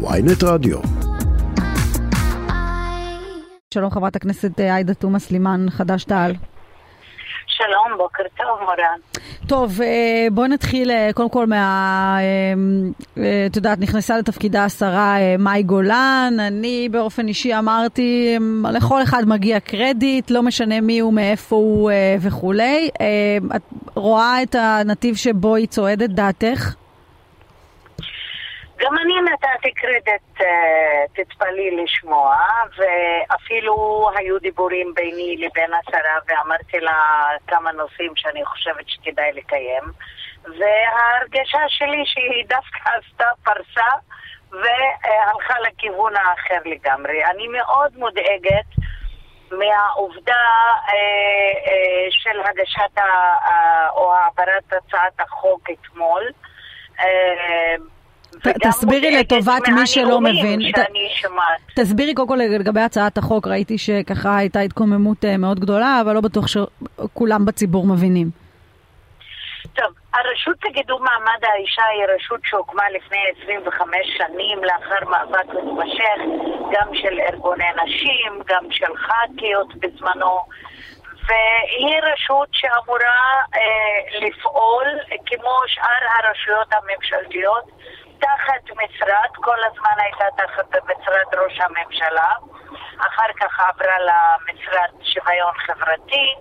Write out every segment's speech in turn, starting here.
ויינט רדיו. שלום חברת הכנסת אה, עאידה תומא סלימאן, חד"ש-תע"ל. שלום, בוקר טוב, מורן. טוב, אה, בואי נתחיל אה, קודם כל מה... את יודעת, נכנסה לתפקידה השרה מאי גולן. אני באופן אישי אמרתי, לכל אחד מגיע קרדיט, לא משנה מי הוא, מאיפה הוא וכולי. את רואה את הנתיב שבו היא צועדת, דעתך? גם אני נתתי קרדיט, אה, תתפלאי לשמוע, ואפילו היו דיבורים ביני לבין השרה ואמרתי לה כמה נושאים שאני חושבת שכדאי לקיים, וההרגשה שלי שהיא דווקא עשתה פרסה והלכה לכיוון האחר לגמרי. אני מאוד מודאגת מהעובדה אה, אה, של הגשת ה, או העברת הצעת החוק אתמול. אה, תסבירי לטובת מי שלא מבין. תסבירי קודם כל לגבי הצעת החוק, ראיתי שככה הייתה התקוממות אה, מאוד גדולה, אבל לא בטוח שכולם בציבור מבינים. טוב, הרשות לקידום מעמד האישה היא רשות שהוקמה לפני 25 שנים לאחר מאבק מתמשך, גם של ארגוני נשים, גם של ח"כיות בזמנו, והיא רשות שאמורה אה, לפעול כמו שאר הרשויות הממשלתיות תחת משרד, כל הזמן הייתה תחת משרד ראש הממשלה, אחר כך עברה למשרד שוויון חברתי,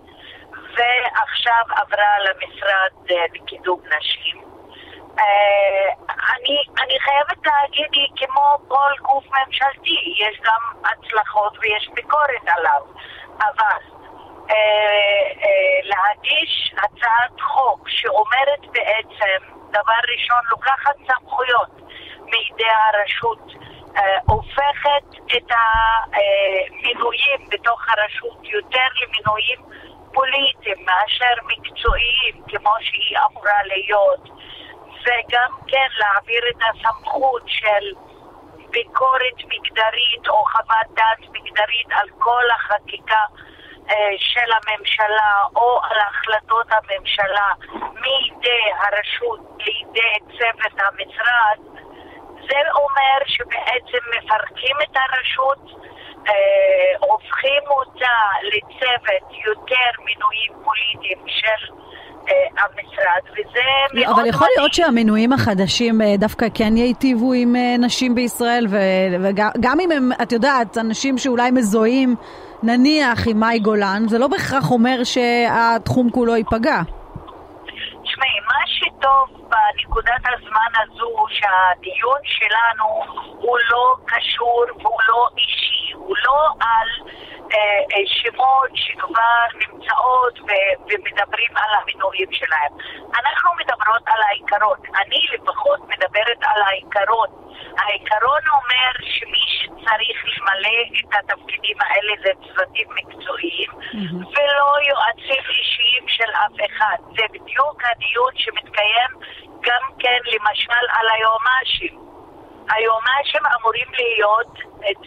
ועכשיו עברה למשרד אה, לקידום נשים. אה, אני, אני חייבת להגיד, היא כמו כל גוף ממשלתי, יש גם הצלחות ויש ביקורת עליו, אבל אה, להגיש הצעת חוק שאומרת בעצם דבר ראשון, לוקחת סמכויות מידי הרשות, אה, הופכת את המינויים בתוך הרשות יותר למינויים פוליטיים מאשר מקצועיים כמו שהיא אמורה להיות. וגם כן להעביר את הסמכות של ביקורת מגדרית או חוות דעת מגדרית על כל החקיקה של הממשלה או על החלטות הממשלה מידי הרשות לידי צוות המשרד, זה אומר שבעצם מפרקים את הרשות, אה, הופכים אותה לצוות יותר מינויים פוליטיים של אה, המשרד, וזה לא, מאוד... אבל יכול להיות שהמינויים החדשים אה, דווקא כן ייטיבו עם נשים בישראל, וגם אם הם, את יודעת, אנשים שאולי מזוהים נניח עם מאי גולן, זה לא בהכרח אומר שהתחום כולו ייפגע. תשמעי, מה שטוב בנקודת הזמן הזו שהדיון שלנו הוא לא קשור והוא לא אישי, הוא לא על אה, אה, שמות שכבר נמצאות ו- ומדברים על המינויים שלהם. אנחנו מדברות על העיקרון. אני לפחות מדברת על העיקרון. העיקרון אומר שמי שצריך למלא את התפקידים האלה זה צוותים מקצועיים mm-hmm. ולא יועצים אישיים של אף אחד. זה בדיוק הדיון שמתקיים גם כן למשל על היועמ"שים. היועמ"שים אמורים להיות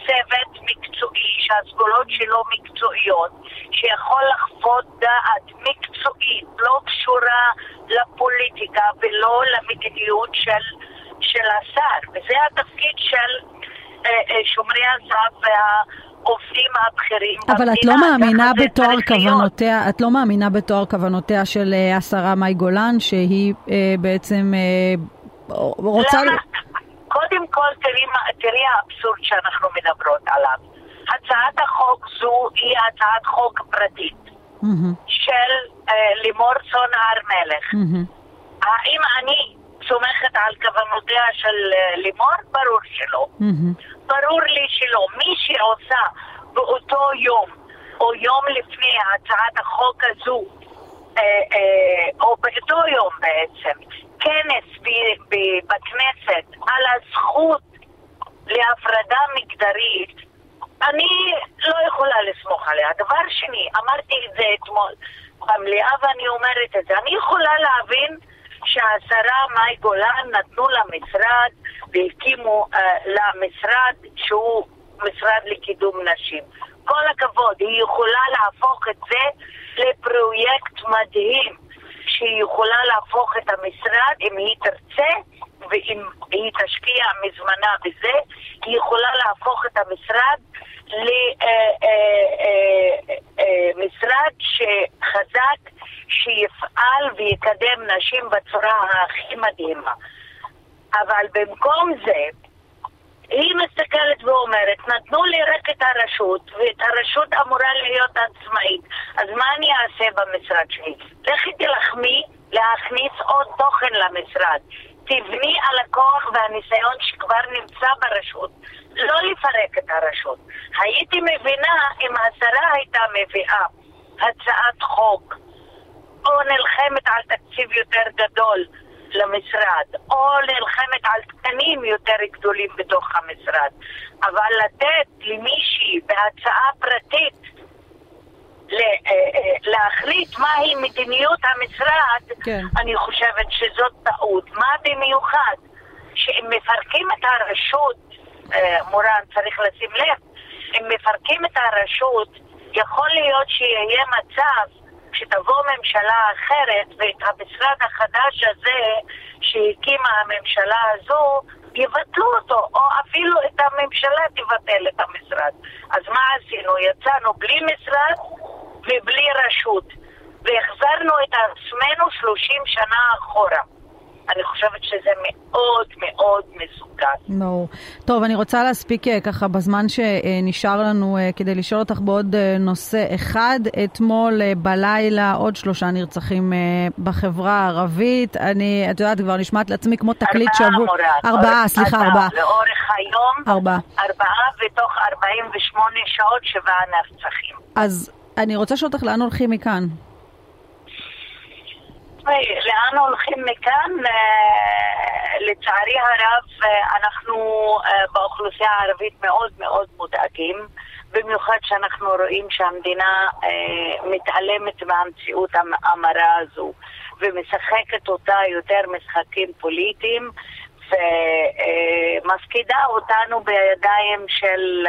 צוות מקצועי שהסגולות שלו מקצועיות, שיכול לחוות דעת מקצועית, לא קשורה לפוליטיקה ולא למדיניות של, של השר. וזה התפקיד של שומרי הסף וה... העובדים הבכירים אבל את לא מאמינה בתואר כוונותיה, את לא מאמינה בתואר כוונותיה של אה, השרה מאי גולן, שהיא אה, בעצם אה, רוצה... למה? קודם כל תראי, תראי האבסורד שאנחנו מדברות עליו. הצעת החוק זו היא הצעת חוק פרטית mm-hmm. של אה, לימור סון הר מלך. Mm-hmm. האם אני סומכת על כוונותיה של אה, לימור? ברור שלא. Mm-hmm. ברור לי שלא. מי שעושה באותו יום או יום לפני הצעת החוק הזו, אה, אה, או באותו יום בעצם, כנס בכנסת על הזכות להפרדה מגדרית, אני לא יכולה לסמוך עליה. דבר שני, אמרתי את זה אתמול במליאה ואני אומרת את זה, אני יכולה להבין שהשרה מאי גולן נתנו למשרד והקימו uh, למשרד שהוא משרד לקידום נשים. כל הכבוד, היא יכולה להפוך את זה לפרויקט מדהים. שהיא יכולה להפוך את המשרד אם היא תרצה ואם היא תשקיע מזמנה בזה, היא יכולה להפוך את המשרד למשרד אה, שחזק, שיפעל ויקדם נשים בצורה הכי מדהימה. אבל במקום זה, היא מסתכלת ואומרת, נתנו לי רק את הרשות, ואת הרשות אמורה להיות עצמאית, אז מה אני אעשה במשרד שלי? לכי תלחמי להכניס עוד תוכן למשרד. תבני על הכוח והניסיון שכבר נמצא ברשות. לא לפרק את הרשות. הייתי מבינה אם השרה הייתה מביאה הצעת חוק או נלחמת על תקציב יותר גדול למשרד, או נלחמת על תקנים יותר גדולים בתוך המשרד. אבל לתת למישהי בהצעה פרטית אה, אה, להחליט מהי מדיניות המשרד, כן. אני חושבת שזאת טעות. מה במיוחד? שאם מפרקים את הרשות, אה, מורן צריך לשים לב, אם מפרקים את הרשות, יכול להיות שיהיה מצב שתבוא ממשלה אחרת ואת המשרד החדש הזה שהקימה הממשלה הזו, יבטלו אותו, או אפילו את הממשלה תבטל את המשרד. אז מה עשינו? יצאנו בלי משרד ובלי רשות, והחזרנו את עצמנו 30 שנה אחורה. אני חושבת שזה מאוד מאוד מסוכן. No. טוב, אני רוצה להספיק אה, ככה בזמן שנשאר לנו אה, כדי לשאול אותך בעוד אה, נושא אחד. אתמול בלילה עוד שלושה נרצחים בחברה הערבית. אני, את יודעת, כבר נשמעת לעצמי כמו תקליט שבוע. ארבעה, מורה. ארבעה, סליחה, ארבעה. לאורך היום. ארבעה. ארבעה, ותוך 48 שעות שבעה נרצחים. אז אני רוצה לשאול אותך לאן הולכים מכאן. לאן הולכים מכאן? אה, לצערי הרב, אה, אנחנו אה, באוכלוסייה הערבית מאוד מאוד מודאגים, במיוחד שאנחנו רואים שהמדינה מתעלמת מהמציאות המרה הזו ומשחקת אותה יותר משחקים פוליטיים ומפקידה אותנו בידיים של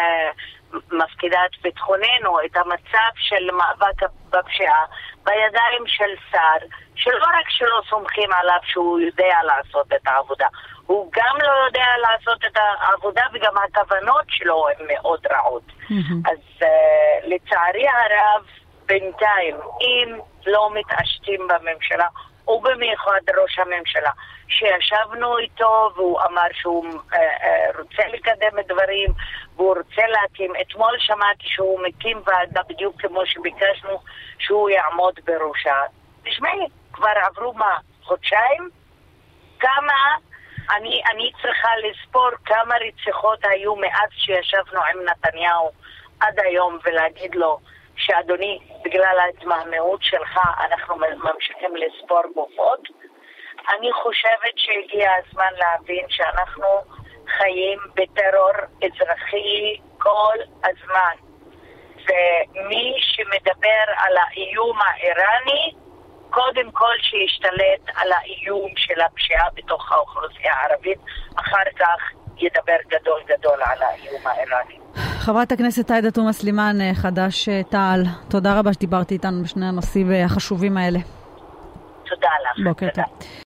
מפקידה את ביטחוננו, את המצב של מאבק בפשיעה בידיים של שר, שלא רק שלא סומכים עליו שהוא יודע לעשות את העבודה, הוא גם לא יודע לעשות את העבודה וגם הכוונות שלו הן מאוד רעות. Mm-hmm. אז uh, לצערי הרב, בינתיים, אם לא מתעשתים בממשלה, ובמיוחד ראש הממשלה, שישבנו איתו והוא אמר שהוא uh, uh, רוצה לקדם דברים והוא רוצה להקים. אתמול שמעתי שהוא מקים ועדה בדיוק כמו שביקשנו שהוא יעמוד בראשה. תשמעי, כבר עברו מה, חודשיים? כמה, אני, אני צריכה לספור כמה רציחות היו מאז שישבנו עם נתניהו עד היום ולהגיד לו שאדוני, בגלל ההתמהמהות שלך אנחנו ממשיכים לספור גופות. אני חושבת שהגיע הזמן להבין שאנחנו חיים בטרור אזרחי כל הזמן. ומי שמדבר על האיום האיראני, קודם כל שישתלט על האיום של הפשיעה בתוך האוכלוסייה הערבית, אחר כך ידבר גדול גדול על האיום האיראני. חברת הכנסת עאידה תומא סלימאן, אה, חד"ש אה, תע"ל, תודה רבה שדיברתי איתנו בשני הנושאים החשובים האלה. תודה לך. בוקר טוב.